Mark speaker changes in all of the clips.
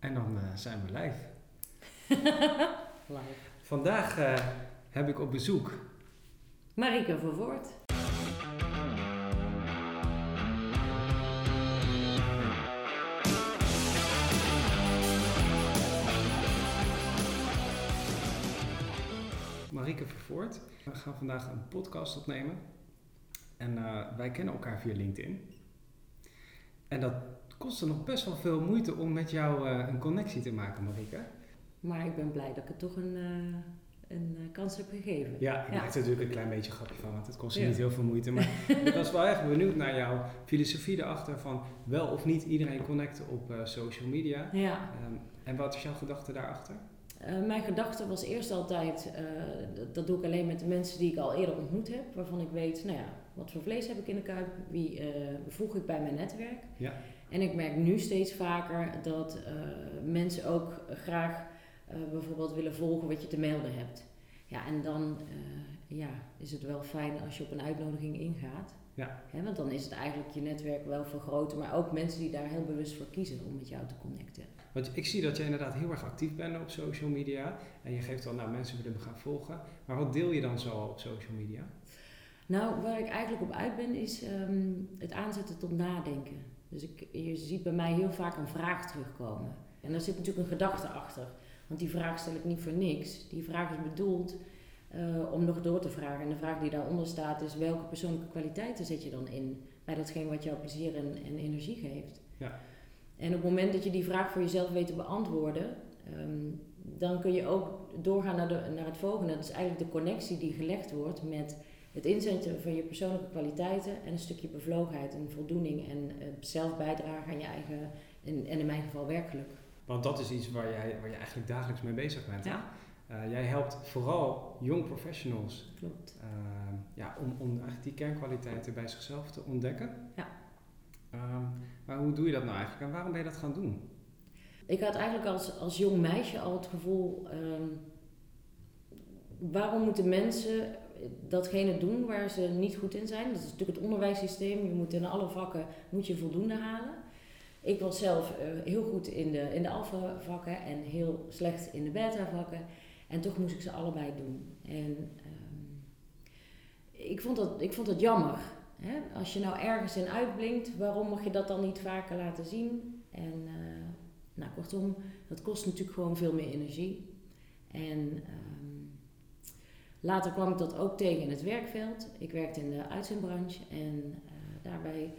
Speaker 1: En dan eh, zijn we live.
Speaker 2: Live.
Speaker 1: Vandaag eh, heb ik op bezoek
Speaker 2: Marike Verwoord.
Speaker 1: Marike Vervoort. We gaan vandaag een podcast opnemen. En eh, wij kennen elkaar via LinkedIn. En dat kostte nog best wel veel moeite om met jou eh, een connectie te maken, Marike.
Speaker 2: Maar ik ben blij dat ik het toch een, eh, een eh, kans heb gegeven.
Speaker 1: Ja, ik
Speaker 2: Ja.
Speaker 1: maakte er natuurlijk een klein beetje grapje van, want het kostte
Speaker 2: Ja.
Speaker 1: niet heel veel moeite. Maar ik was wel echt benieuwd naar jouw filosofie erachter van wel of niet iedereen connecten op social media.
Speaker 2: Ja.
Speaker 1: Ehm, en wat is jouw gedachte daarachter?
Speaker 2: Eh, mijn gedachte was eerst altijd, dat, dat doe ik alleen met de mensen die ik al eerder ontmoet heb. Waarvan ik weet, nou ja, wat voor vlees heb ik in de kuip? Wie eh, voeg ik bij mijn netwerk?
Speaker 1: Ja.
Speaker 2: En ik merk nu steeds vaker dat eh, mensen ook graag eh, bijvoorbeeld willen volgen wat je te melden hebt. Ja, en dan eh, ja, is het wel fijn als je op een uitnodiging ingaat.
Speaker 1: Ja.
Speaker 2: Hè, want dan is het eigenlijk je netwerk wel vergroten, maar ook mensen die daar heel bewust voor kiezen om met jou te connecten.
Speaker 1: Want ik zie dat jij inderdaad heel erg actief bent op social media. En je geeft al, nou mensen willen me gaan volgen. Maar wat deel je dan zo op social media?
Speaker 2: Nou, waar ik eigenlijk op uit ben, is ehm, het aanzetten tot nadenken. Dus ik, je ziet bij mij heel vaak een vraag terugkomen. En daar zit natuurlijk een gedachte achter. Want die vraag stel ik niet voor niks. Die vraag is bedoeld eh, om nog door te vragen. En de vraag die daaronder staat is: welke persoonlijke kwaliteiten zet je dan in bij datgene wat jou plezier en, en energie geeft?
Speaker 1: Ja.
Speaker 2: En op het moment dat je die vraag voor jezelf weet te beantwoorden, ehm, dan kun je ook doorgaan naar, de, naar het volgende. Dat is eigenlijk de connectie die gelegd wordt met het inzetten van je persoonlijke kwaliteiten en een stukje bevlogenheid en voldoening en eh, zelf bijdragen aan je eigen, en, en in mijn geval werkelijk.
Speaker 1: Want dat is iets waar, jij, waar je eigenlijk dagelijks mee bezig bent.
Speaker 2: Ja,
Speaker 1: Eh, jij helpt vooral young professionals
Speaker 2: klopt.
Speaker 1: eh, ja, om, om eigenlijk die kernkwaliteiten bij zichzelf te ontdekken.
Speaker 2: Ja.
Speaker 1: Ehm, maar hoe doe je dat nou eigenlijk en waarom ben je dat gaan doen?
Speaker 2: Ik had eigenlijk als, als jong meisje al het gevoel, ehm, waarom moeten mensen datgene doen waar ze niet goed in zijn? Dat is natuurlijk het onderwijssysteem. Je moet in alle vakken moet je voldoende halen. Ik was zelf eh, heel goed in de, in de alpha vakken en heel slecht in de beta vakken. En toch moest ik ze allebei doen. En ehm, ik, vond dat, ik vond dat jammer. Hè? Als je nou ergens in uitblinkt, waarom mag je dat dan niet vaker laten zien? En eh, nou, kortom, dat kost natuurlijk gewoon veel meer energie. En ehm, later kwam ik dat ook tegen in het werkveld. Ik werkte in de uitzendbranche en eh, daarbij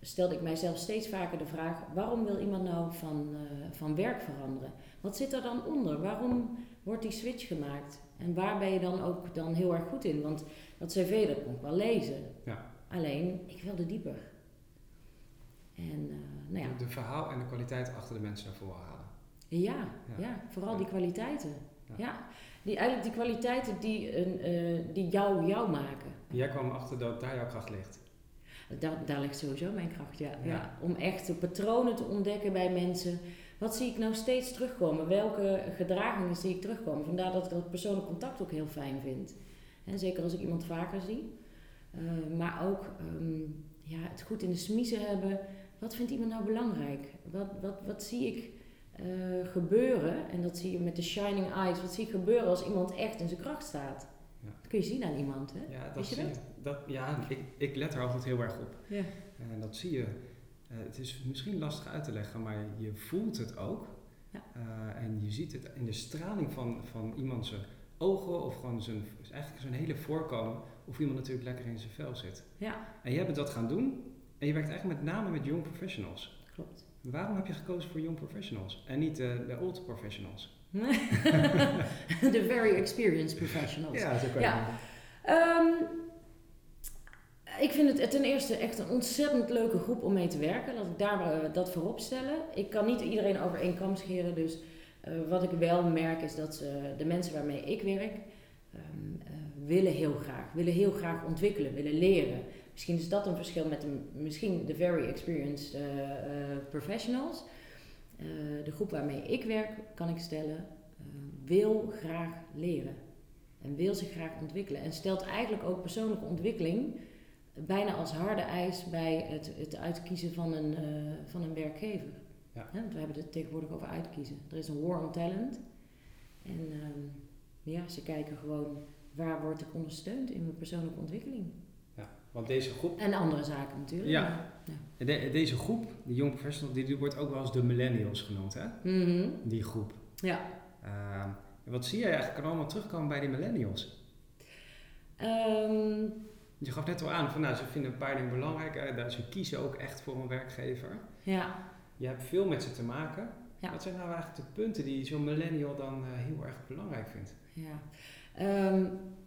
Speaker 2: stelde ik mijzelf steeds vaker de vraag: waarom wil iemand nou van, eh, van werk veranderen? Wat zit er dan onder? Waarom wordt die switch gemaakt? En waar ben je dan ook dan heel erg goed in? Want dat cv dat kon ik wel lezen.
Speaker 1: Ja.
Speaker 2: Alleen, ik wilde dieper. En eh, nou ja,
Speaker 1: De verhaal en de kwaliteit achter de mensen naar voren halen.
Speaker 2: ja,
Speaker 1: Ja.
Speaker 2: ja. vooral die kwaliteiten.
Speaker 1: Ja.
Speaker 2: Die, eigenlijk die kwaliteiten die, een, eh, die jou jou maken.
Speaker 1: Jij kwam achter dat daar jouw kracht ligt.
Speaker 2: Daar, daar ligt sowieso mijn kracht, ja.
Speaker 1: Ja.
Speaker 2: ja. Om echt de patronen te ontdekken bij mensen. Wat zie ik nou steeds terugkomen? Welke gedragingen zie ik terugkomen? Vandaar dat ik dat persoonlijk contact ook heel fijn vind. En zeker als ik iemand vaker zie. Eh, maar ook ehm, ja, het goed in de smiezen hebben. Wat vindt iemand nou belangrijk? Wat, wat, wat zie ik eh, gebeuren? En dat zie je met de shining eyes. Wat zie ik gebeuren als iemand echt in zijn kracht staat?
Speaker 1: Ja.
Speaker 2: Dat kun je zien aan iemand, hè?
Speaker 1: Ja, dat
Speaker 2: Weet je
Speaker 1: zie
Speaker 2: dat?
Speaker 1: je. Dat, ja, ik, ik let er altijd heel erg op.
Speaker 2: Ja.
Speaker 1: En dat zie je. Eh, het is misschien lastig uit te leggen, maar je voelt het ook.
Speaker 2: Ja.
Speaker 1: Eh, en je ziet het in de straling van, van iemand zijn ogen of gewoon zijn, eigenlijk zijn hele voorkomen. Of iemand natuurlijk lekker in zijn vel zit.
Speaker 2: ja,
Speaker 1: En jij bent dat gaan doen. En je werkt eigenlijk met name met young professionals.
Speaker 2: klopt.
Speaker 1: Waarom heb je gekozen voor young professionals en niet de, de old professionals?
Speaker 2: De very experienced professionals.
Speaker 1: Ja, zo kan je
Speaker 2: Ja. Ehm, ik vind het ten eerste echt een ontzettend leuke groep om mee te werken. Laat ik daar eh, dat voorop stellen. Ik kan niet iedereen over één kam scheren. Dus eh, wat ik wel merk is dat ze, de mensen waarmee ik werk... ehm, eh, willen heel graag. Willen heel graag ontwikkelen. Willen leren. Misschien is dat een verschil met de, misschien de very experienced eh, eh, professionals. Eh, de groep waarmee ik werk, kan ik stellen, wil graag leren. En wil zich graag ontwikkelen. En stelt eigenlijk ook persoonlijke ontwikkeling bijna als harde eis bij het, het uitkiezen van een, van een werkgever.
Speaker 1: Ja.
Speaker 2: We hebben het tegenwoordig over uitkiezen. Er is een war on talent. En ehm, ja, ze kijken gewoon waar word ik ondersteund in mijn persoonlijke ontwikkeling.
Speaker 1: Want deze groep,
Speaker 2: En andere zaken natuurlijk.
Speaker 1: Ja.
Speaker 2: ja.
Speaker 1: de- deze groep, de young professionals, die, die wordt ook wel eens de millennials genoemd, hè?
Speaker 2: Mhm.
Speaker 1: Die groep.
Speaker 2: Ja.
Speaker 1: Ehm, wat zie je eigenlijk allemaal terugkomen bij die millennials?
Speaker 2: Ehm,
Speaker 1: Je gaf net al aan van nou, ze vinden een paar dingen belangrijk. eh, ze kiezen ook echt voor een werkgever.
Speaker 2: ja.
Speaker 1: Je hebt veel met ze te maken.
Speaker 2: Ja.
Speaker 1: Wat zijn nou eigenlijk de punten die zo'n millennial dan eh, heel erg belangrijk vindt?
Speaker 2: ja. Ehm,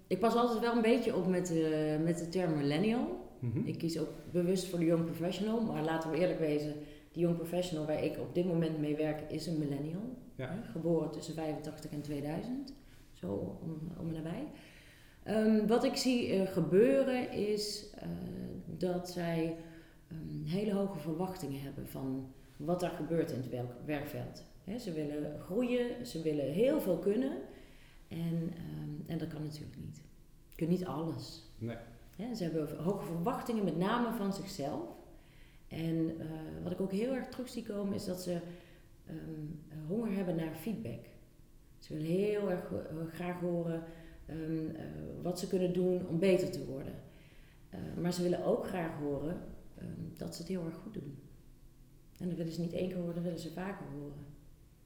Speaker 2: ik pas altijd wel een beetje op met de, met de term millennial.
Speaker 1: Mhm.
Speaker 2: Ik kies ook bewust voor de young professional. Maar laten we eerlijk wezen, die young professional waar ik op dit moment mee werk is een millennial.
Speaker 1: Ja.
Speaker 2: Hè, Geboren tussen 85 en 2000. Zo om, om en nabij. Ehm, wat ik zie eh, gebeuren is eh, dat zij ehm, hele hoge verwachtingen hebben van wat er gebeurt in het werk- werkveld. Ze willen groeien, ze willen heel veel kunnen. En, ehm, en dat kan natuurlijk niet. Je kunt niet alles.
Speaker 1: Nee.
Speaker 2: Ze hebben hoge verwachtingen, met name van zichzelf. En eh, wat ik ook heel erg terug zie komen, is dat ze ehm, honger hebben naar feedback. Ze willen heel erg eh, graag horen ehm, eh, wat ze kunnen doen om beter te worden. Maar ze willen ook graag horen dat ze het heel erg goed doen. En dat willen ze niet één keer horen, dat willen ze vaker horen.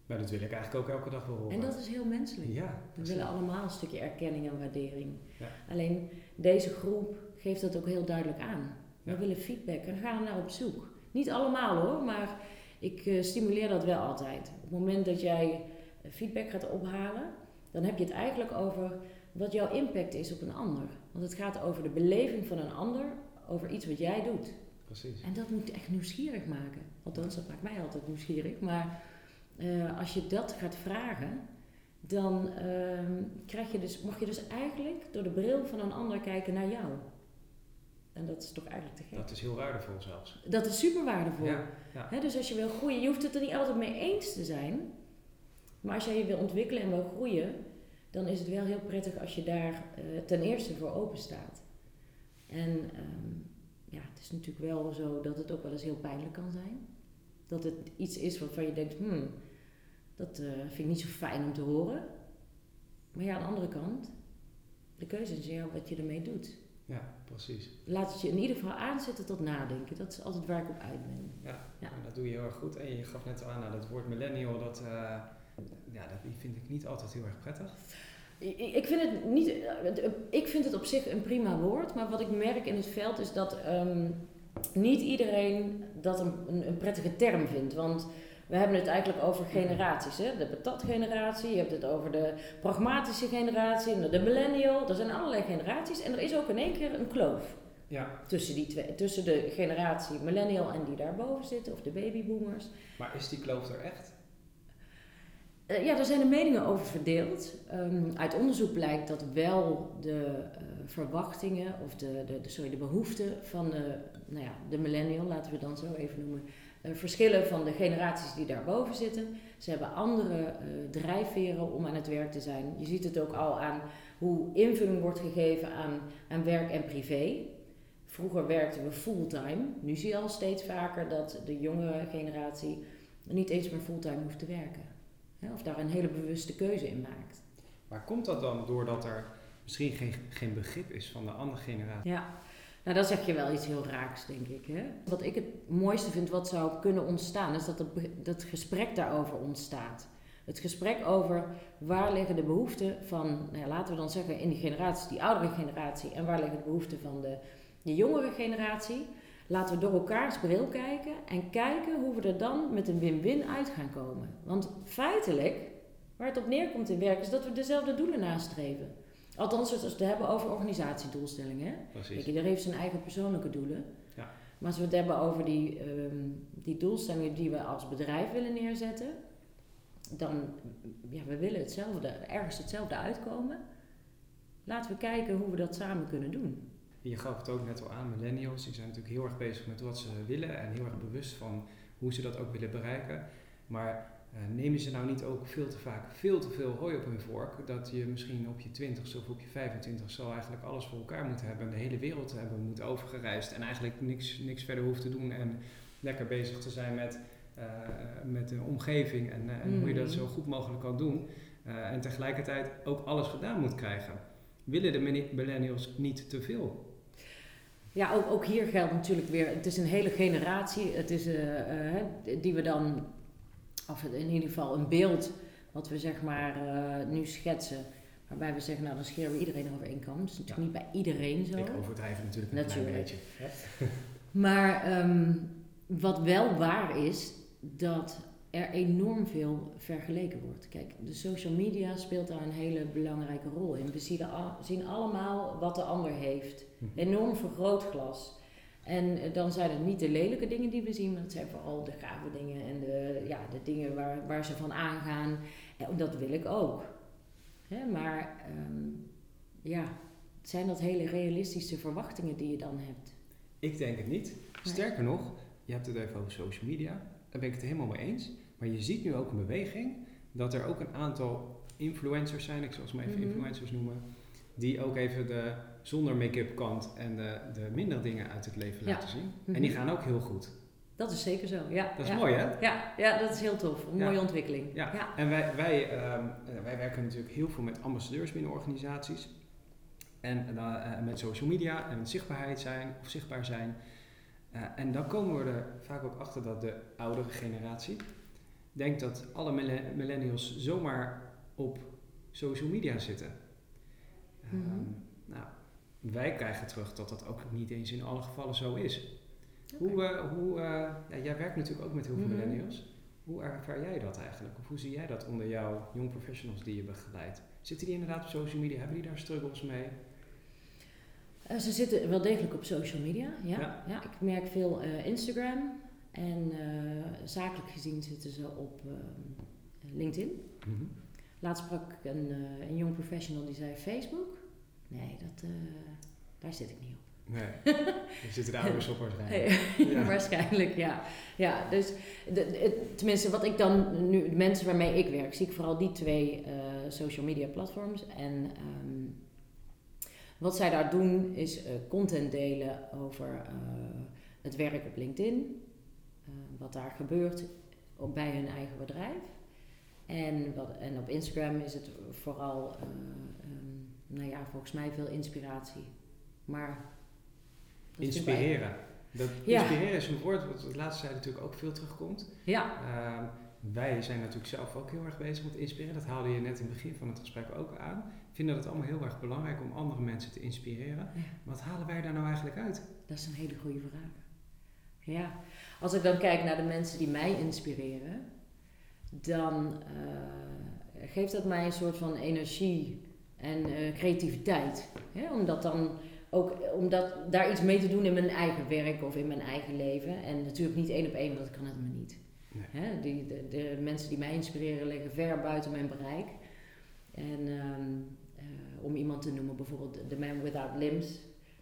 Speaker 1: Maar dat wil ik eigenlijk ook elke dag wel horen.
Speaker 2: En dat is heel menselijk.
Speaker 1: Ja,
Speaker 2: We willen allemaal een stukje erkenning en waardering.
Speaker 1: Ja.
Speaker 2: Alleen deze groep geeft dat ook heel duidelijk aan. We
Speaker 1: Ja.
Speaker 2: willen feedback en gaan er naar op zoek. Niet allemaal hoor, maar ik eh, stimuleer dat wel altijd. Op het moment dat jij eh, feedback gaat ophalen, dan heb je het eigenlijk over wat jouw impact is op een ander. Want het gaat over de beleving van een ander, over iets wat jij doet.
Speaker 1: Precies.
Speaker 2: En dat moet echt nieuwsgierig maken. Althans, dat maakt mij altijd nieuwsgierig. Maar eh, als je dat gaat vragen, dan ehm, krijg je dus, mag je dus eigenlijk door de bril van een ander kijken naar jou. En dat is toch eigenlijk te gek.
Speaker 1: Dat is heel waardevol zelfs.
Speaker 2: Dat is super waardevol.
Speaker 1: Ja, ja.
Speaker 2: Hè, dus als je wil groeien, je hoeft het er niet altijd mee eens te zijn. Maar als jij je wil ontwikkelen en wil groeien, dan is het wel heel prettig als je daar eh, ten eerste voor open staat. En ehm, ja, het is natuurlijk wel zo dat het ook wel eens heel pijnlijk kan zijn. Dat het iets is waarvan je denkt, hmm, dat eh, vind ik niet zo fijn om te horen. Maar ja, aan de andere kant, de keuze is jou wat je ermee doet.
Speaker 1: ja, precies.
Speaker 2: Laat het je in ieder geval aanzetten tot nadenken. Dat is altijd waar ik op uit ben.
Speaker 1: Ja,
Speaker 2: Ja.
Speaker 1: En dat doe je heel erg goed. En je gaf net al aan, nou, dat woord millennial, dat, eh, ja, dat vind ik niet altijd heel erg prettig.
Speaker 2: Ik vind het niet. eh, Ik vind het op zich een prima woord, maar wat ik merk in het veld is dat ehm, niet iedereen dat een, een, een prettige term vindt. Want we hebben het eigenlijk over generaties. Hè? De patatgeneratie, je hebt het over de pragmatische generatie, en de millennial. Er zijn allerlei generaties en er is ook in één keer een kloof
Speaker 1: Ja,
Speaker 2: tussen, die twee, tussen de generatie millennial en die daarboven zitten, of de babyboomers.
Speaker 1: maar is die kloof er echt?
Speaker 2: Eh, ja, daar zijn de meningen over verdeeld. Ehm, uit onderzoek blijkt dat wel de eh, verwachtingen of de, de, de, sorry, de behoeften van de, nou ja, de millennial, laten we het dan zo even noemen, verschillen van de generaties die daarboven zitten. Ze hebben andere eh, drijfveren om aan het werk te zijn. Je ziet het ook al aan hoe invulling wordt gegeven aan, aan werk en privé. Vroeger werkten we fulltime. Nu zie je al steeds vaker dat de jongere generatie niet eens meer fulltime hoeft te werken. Of daar een hele bewuste keuze in maakt.
Speaker 1: Maar komt dat dan doordat er misschien geen, geen begrip is van de andere generatie?
Speaker 2: Ja, nou dan zeg je wel iets heel raaks, denk ik. Hè? Wat ik het mooiste vind wat zou kunnen ontstaan, is dat het, dat gesprek daarover ontstaat. Het gesprek over waar liggen de behoeften van, nou ja, laten we dan zeggen in die generatie, die oudere generatie, en waar liggen de behoeften van de, de jongere generatie. Laten we door elkaars bril kijken en kijken hoe we er dan met een win-win uit gaan komen. Want feitelijk, waar het op neerkomt in werk, is dat we dezelfde doelen nastreven. Althans, als we het hebben over organisatiedoelstellingen. Hè? Kijk,
Speaker 1: Precies.
Speaker 2: iedereen heeft zijn eigen persoonlijke doelen.
Speaker 1: Ja.
Speaker 2: Maar als we het hebben over die, ehm, die doelstellingen die we als bedrijf willen neerzetten, dan ja, we willen hetzelfde, ergens hetzelfde uitkomen. Laten we kijken hoe we dat samen kunnen doen.
Speaker 1: Je gaf het ook net al aan, millennials, die zijn natuurlijk heel erg bezig met wat ze willen en heel erg bewust van hoe ze dat ook willen bereiken. Maar nemen ze nou niet ook veel te vaak veel te veel hooi op hun vork, dat je misschien op je 20 of op je 25 zo eigenlijk alles voor elkaar moet hebben en de hele wereld hebben moet overgereisd en eigenlijk niks, niks verder hoeft te doen en lekker bezig te zijn met eh, met de omgeving en, eh, en hoe je dat
Speaker 2: Mhm.
Speaker 1: zo goed mogelijk kan doen. Eh, en tegelijkertijd ook alles gedaan moet krijgen. Willen de millennials niet te veel?
Speaker 2: Ja, ook, ook hier geldt natuurlijk weer, het is een hele generatie. Het is, eh, eh, die we dan, of in ieder geval een beeld wat we zeg maar eh, nu schetsen. Waarbij we zeggen, nou dan scheren we iedereen over één kam. Dat is natuurlijk niet bij iedereen zo.
Speaker 1: Ik overdrijf natuurlijk een klein beetje.
Speaker 2: Maar ehm, wat wel waar is, dat er enorm veel vergeleken wordt. Kijk, de social media speelt daar een hele belangrijke rol in. We zien, al- zien allemaal wat de ander heeft.
Speaker 1: Mhm.
Speaker 2: Enorm vergrootglas. En eh, dan zijn het niet de lelijke dingen die we zien, maar het zijn vooral de gave dingen en de, ja, de dingen waar, waar ze van aangaan. En dat wil ik ook. Hè, maar ehm, ja, zijn dat hele realistische verwachtingen die je dan hebt?
Speaker 1: Ik denk het niet. Sterker nog, je hebt het even over social media. Daar ben ik het helemaal mee eens. Maar je ziet nu ook een beweging dat er ook een aantal influencers zijn, ik zal ze maar even
Speaker 2: Mhm.
Speaker 1: influencers noemen, die ook even de zonder make-up kant en de, de minder dingen uit het leven
Speaker 2: Ja.
Speaker 1: laten zien.
Speaker 2: Mhm.
Speaker 1: En die gaan ook heel goed.
Speaker 2: Dat is zeker zo, ja.
Speaker 1: Dat is
Speaker 2: ja.
Speaker 1: mooi hè?
Speaker 2: Ja, ja, dat is heel tof. Een
Speaker 1: Ja.
Speaker 2: mooie ontwikkeling.
Speaker 1: Ja.
Speaker 2: ja.
Speaker 1: En wij, wij, ehm, eh, wij werken natuurlijk heel veel met ambassadeurs binnen organisaties. En dan, eh, met social media en zichtbaarheid zijn of zichtbaar zijn. Eh, en dan komen we er vaak ook achter dat de oudere generatie denkt dat alle mille- millennials zomaar op social media zitten. Ehm,
Speaker 2: Mhm.
Speaker 1: nou, wij krijgen terug dat dat ook niet eens in alle gevallen zo is. Hoe, eh, hoe, eh, ja, jij werkt natuurlijk ook met heel veel
Speaker 2: Mhm.
Speaker 1: millennials. Hoe ervaar jij dat eigenlijk? Of hoe zie jij dat onder jouw young professionals die je begeleidt? Zitten die inderdaad op social media? Hebben die daar struggles mee?
Speaker 2: Eh, ze zitten wel degelijk op social media, ja.
Speaker 1: Ja.
Speaker 2: ja. ik merk veel eh, Instagram. En eh, zakelijk gezien zitten ze op eh, LinkedIn. Laatst sprak ik een, eh, een jong professional die zei Facebook. Nee, dat, eh, daar zit ik niet op.
Speaker 1: Nee, er zitten de ouders op waarschijnlijk. Ja.
Speaker 2: Waarschijnlijk, ja. ja dus de, de- tenminste, wat ik dan nu, de mensen waarmee ik werk, zie ik vooral die twee eh, social media platforms. En ehm, wat zij daar doen, is eh, content delen over het werk op LinkedIn, wat daar gebeurt op, bij hun eigen bedrijf. En, wat, en op Instagram is het vooral, eh, ehm, nou ja, volgens mij veel inspiratie. Maar
Speaker 1: Inspireren. Dat
Speaker 2: Ja.
Speaker 1: inspireren is een woord wat het laatste tijd natuurlijk ook veel terugkomt.
Speaker 2: Ja,
Speaker 1: Ehm, wij zijn natuurlijk zelf ook heel erg bezig met inspireren. Dat haalde je net in het begin van het gesprek ook aan. Ik vind dat het allemaal heel erg belangrijk om andere mensen te inspireren.
Speaker 2: Ja.
Speaker 1: Wat halen wij daar nou eigenlijk uit?
Speaker 2: Dat is een hele goede vraag. Ja, als ik dan kijk naar de mensen die mij inspireren, dan eh, geeft dat mij een soort van energie en eh, creativiteit. Hè? Omdat dan ook, om dat, daar iets mee te doen in mijn eigen werk of in mijn eigen leven. En natuurlijk niet één op één, want dat kan het me niet.
Speaker 1: Nee.
Speaker 2: Hè? Die, de, de mensen die mij inspireren liggen ver buiten mijn bereik. En ehm, eh, om iemand te noemen, bijvoorbeeld The Man Without Limbs.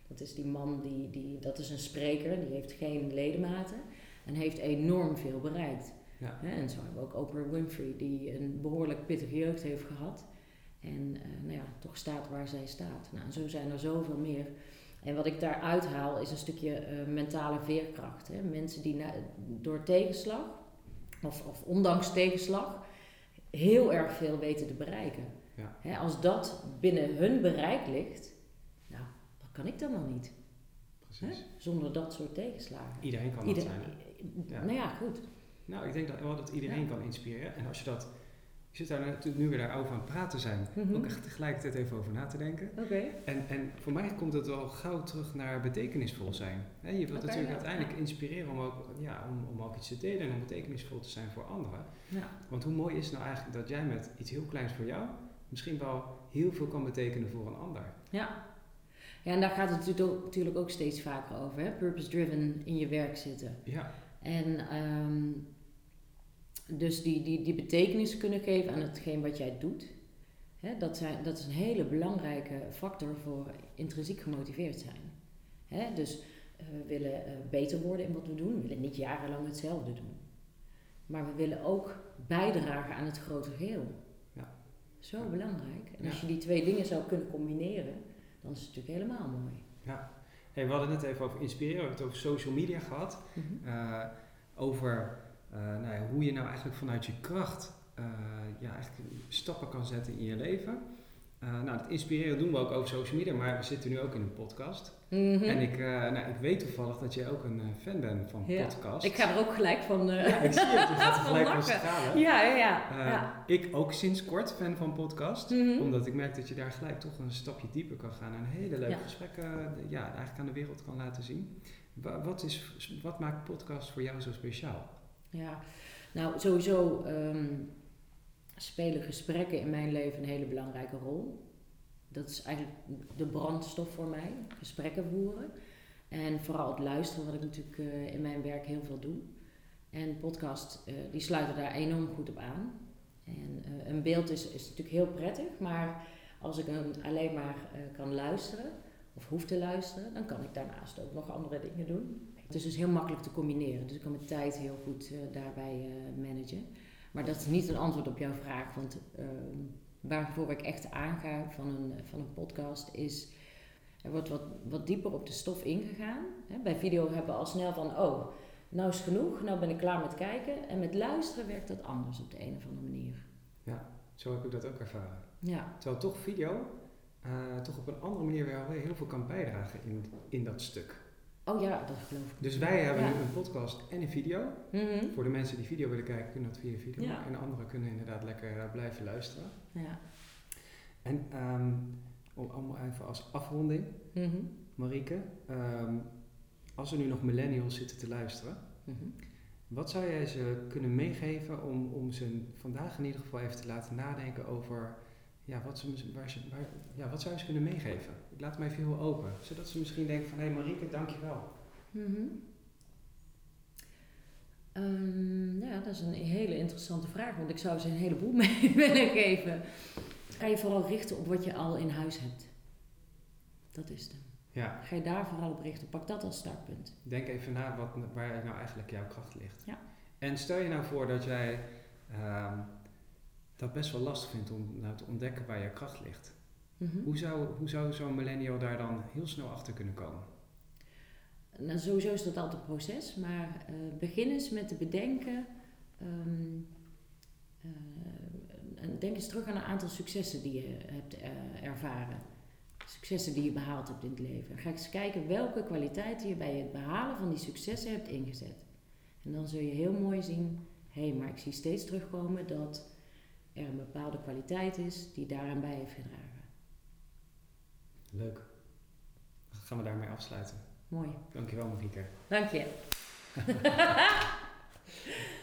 Speaker 2: Dat is die man, die, die, dat is een spreker, die heeft geen ledematen en heeft enorm veel bereikt.
Speaker 1: Ja.
Speaker 2: Hè, En zo hebben we ook Oprah Winfrey, die een behoorlijk pittige jeugd heeft gehad. En eh, nou ja, toch staat waar zij staat. Nou, en zo zijn er zoveel meer. En wat ik daar uithaal is een stukje eh, mentale veerkracht. Hè. Mensen die na- door tegenslag, of, of ondanks tegenslag, heel erg veel weten te bereiken.
Speaker 1: Ja.
Speaker 2: Hè, als dat binnen hun bereik ligt, nou, wat kan ik dan nog niet?
Speaker 1: Precies.
Speaker 2: Zonder dat soort tegenslagen.
Speaker 1: Iedereen kan
Speaker 2: Ieder-
Speaker 1: dat zijn. Ja.
Speaker 2: Nou ja, goed.
Speaker 1: Nou, ik denk dat wel dat iedereen
Speaker 2: Ja.
Speaker 1: kan inspireren. En als je dat... Zit daar natuurlijk nu we daarover aan het praten zijn,
Speaker 2: Mhm.
Speaker 1: ook echt tegelijkertijd even over na te denken.
Speaker 2: Oké.
Speaker 1: En, en voor mij komt het wel gauw terug naar betekenisvol zijn. Hè, je wilt natuurlijk
Speaker 2: ja.
Speaker 1: uiteindelijk inspireren om ook, ja, om, om ook iets te delen en om betekenisvol te zijn voor anderen.
Speaker 2: Ja.
Speaker 1: Want hoe mooi is het nou eigenlijk dat jij met iets heel kleins voor jou misschien wel heel veel kan betekenen voor een ander.
Speaker 2: Ja. Ja, en daar gaat het natuurlijk ook, steeds vaker over. hè. Purpose-driven in je werk zitten.
Speaker 1: Ja,
Speaker 2: En ehm, dus die, die, die betekenis kunnen geven aan hetgeen wat jij doet. Hè, dat, zijn, dat is een hele belangrijke factor voor intrinsiek gemotiveerd zijn. Hè, dus eh, we willen eh, beter worden in wat we doen. We willen niet jarenlang hetzelfde doen. Maar we willen ook bijdragen aan het grote geheel.
Speaker 1: Ja.
Speaker 2: Zo belangrijk. En
Speaker 1: Ja.
Speaker 2: als je die twee dingen zou kunnen combineren, dan is het natuurlijk helemaal mooi.
Speaker 1: Hey, we hadden net even over inspireren, we hebben het over social media gehad.
Speaker 2: Mhm.
Speaker 1: Eh, over eh, nou ja, hoe je nou eigenlijk vanuit je kracht eh, ja, eigenlijk stappen kan zetten in je leven. Eh, nou, dat inspireren doen we ook over social media, maar we zitten nu ook in een podcast.
Speaker 2: Mhm.
Speaker 1: En ik, nou, ik weet toevallig dat jij ook een fan bent van
Speaker 2: Ja.
Speaker 1: podcasts.
Speaker 2: Ik ga er ook gelijk van.
Speaker 1: Ja, ik zie het. Je gaat gelijk van stralen.
Speaker 2: ja, ja, ja. Ja.
Speaker 1: Ik ook sinds kort fan van podcast.
Speaker 2: Mhm.
Speaker 1: Omdat ik merk dat je daar gelijk toch een stapje dieper kan gaan en hele leuke gesprekken ja, eigenlijk aan de wereld kan laten zien. Wa- Wat, is, wat maakt podcast voor jou zo speciaal?
Speaker 2: Ja, nou sowieso ehm, spelen gesprekken in mijn leven een hele belangrijke rol. Dat is eigenlijk de brandstof voor mij, gesprekken voeren. En vooral het luisteren, wat ik natuurlijk eh, in mijn werk heel veel doe. En podcast, eh, die sluiten daar enorm goed op aan. En eh, een beeld is, is natuurlijk heel prettig, maar als ik hem alleen maar kan luisteren, of hoef te luisteren, dan kan ik daarnaast ook nog andere dingen doen. Het is dus heel makkelijk te combineren, dus ik kan mijn tijd heel goed eh, daarbij eh, managen. Maar dat is niet een antwoord op jouw vraag, want ehm, waarvoor ik echt aanga van een, van een podcast is, er wordt wat, wat dieper op de stof ingegaan. Hè, bij video hebben we al snel van, oh, nou is genoeg, nou ben ik klaar met kijken. En met luisteren werkt dat anders op de een of andere manier.
Speaker 1: Zo heb ik dat ook ervaren.
Speaker 2: Ja,
Speaker 1: Terwijl toch video eh, toch op een andere manier wel heel veel kan bijdragen in, in dat stuk.
Speaker 2: Oh ja, dat geloof ik.
Speaker 1: Dus wij hebben nu een podcast en een video.
Speaker 2: Mhm.
Speaker 1: Voor de mensen die video willen kijken, kunnen dat via video. En de anderen kunnen inderdaad lekker eh, blijven luisteren.
Speaker 2: Ja.
Speaker 1: En ehm, om, om even als afronding,
Speaker 2: Mhm.
Speaker 1: Marieke, ehm, als er nu nog millennials zitten te luisteren,
Speaker 2: Mhm.
Speaker 1: wat zou jij ze kunnen meegeven om, om ze vandaag in ieder geval even te laten nadenken over ja, wat, ze, waar ze, waar, ja, wat zou je ze kunnen meegeven? Ik laat even heel open, zodat ze misschien denken van hé hey Marieke, dankjewel.
Speaker 2: Mhm. Ehm, ja, dat is een hele interessante vraag, want ik zou ze een heleboel mee willen geven. Ga je vooral richten op wat je al in huis hebt. Dat is het.
Speaker 1: Ja,
Speaker 2: Ga je daar vooral op richten. Pak dat als startpunt.
Speaker 1: denk even na wat, waar nou eigenlijk jouw kracht ligt.
Speaker 2: Ja.
Speaker 1: En stel je nou voor dat jij ehm, dat best wel lastig vindt om nou te ontdekken waar jouw kracht ligt.
Speaker 2: Mhm.
Speaker 1: Hoe zou, hoe zou zo'n millennial daar dan heel snel achter kunnen komen?
Speaker 2: Nou, sowieso is dat altijd een proces, maar eh, begin eens met te bedenken. ehm, eh, en denk eens terug aan een aantal successen die je hebt eh, ervaren. Successen die je behaald hebt in het leven. Ga eens kijken welke kwaliteiten je bij het behalen van die successen hebt ingezet. En dan zul je heel mooi zien, hé, hey, maar ik zie steeds terugkomen dat er een bepaalde kwaliteit is die daaraan bij heeft gedragen.
Speaker 1: Leuk. Dan gaan we daarmee afsluiten.
Speaker 2: Mooi.
Speaker 1: Dankjewel Marieke.
Speaker 2: Dank je.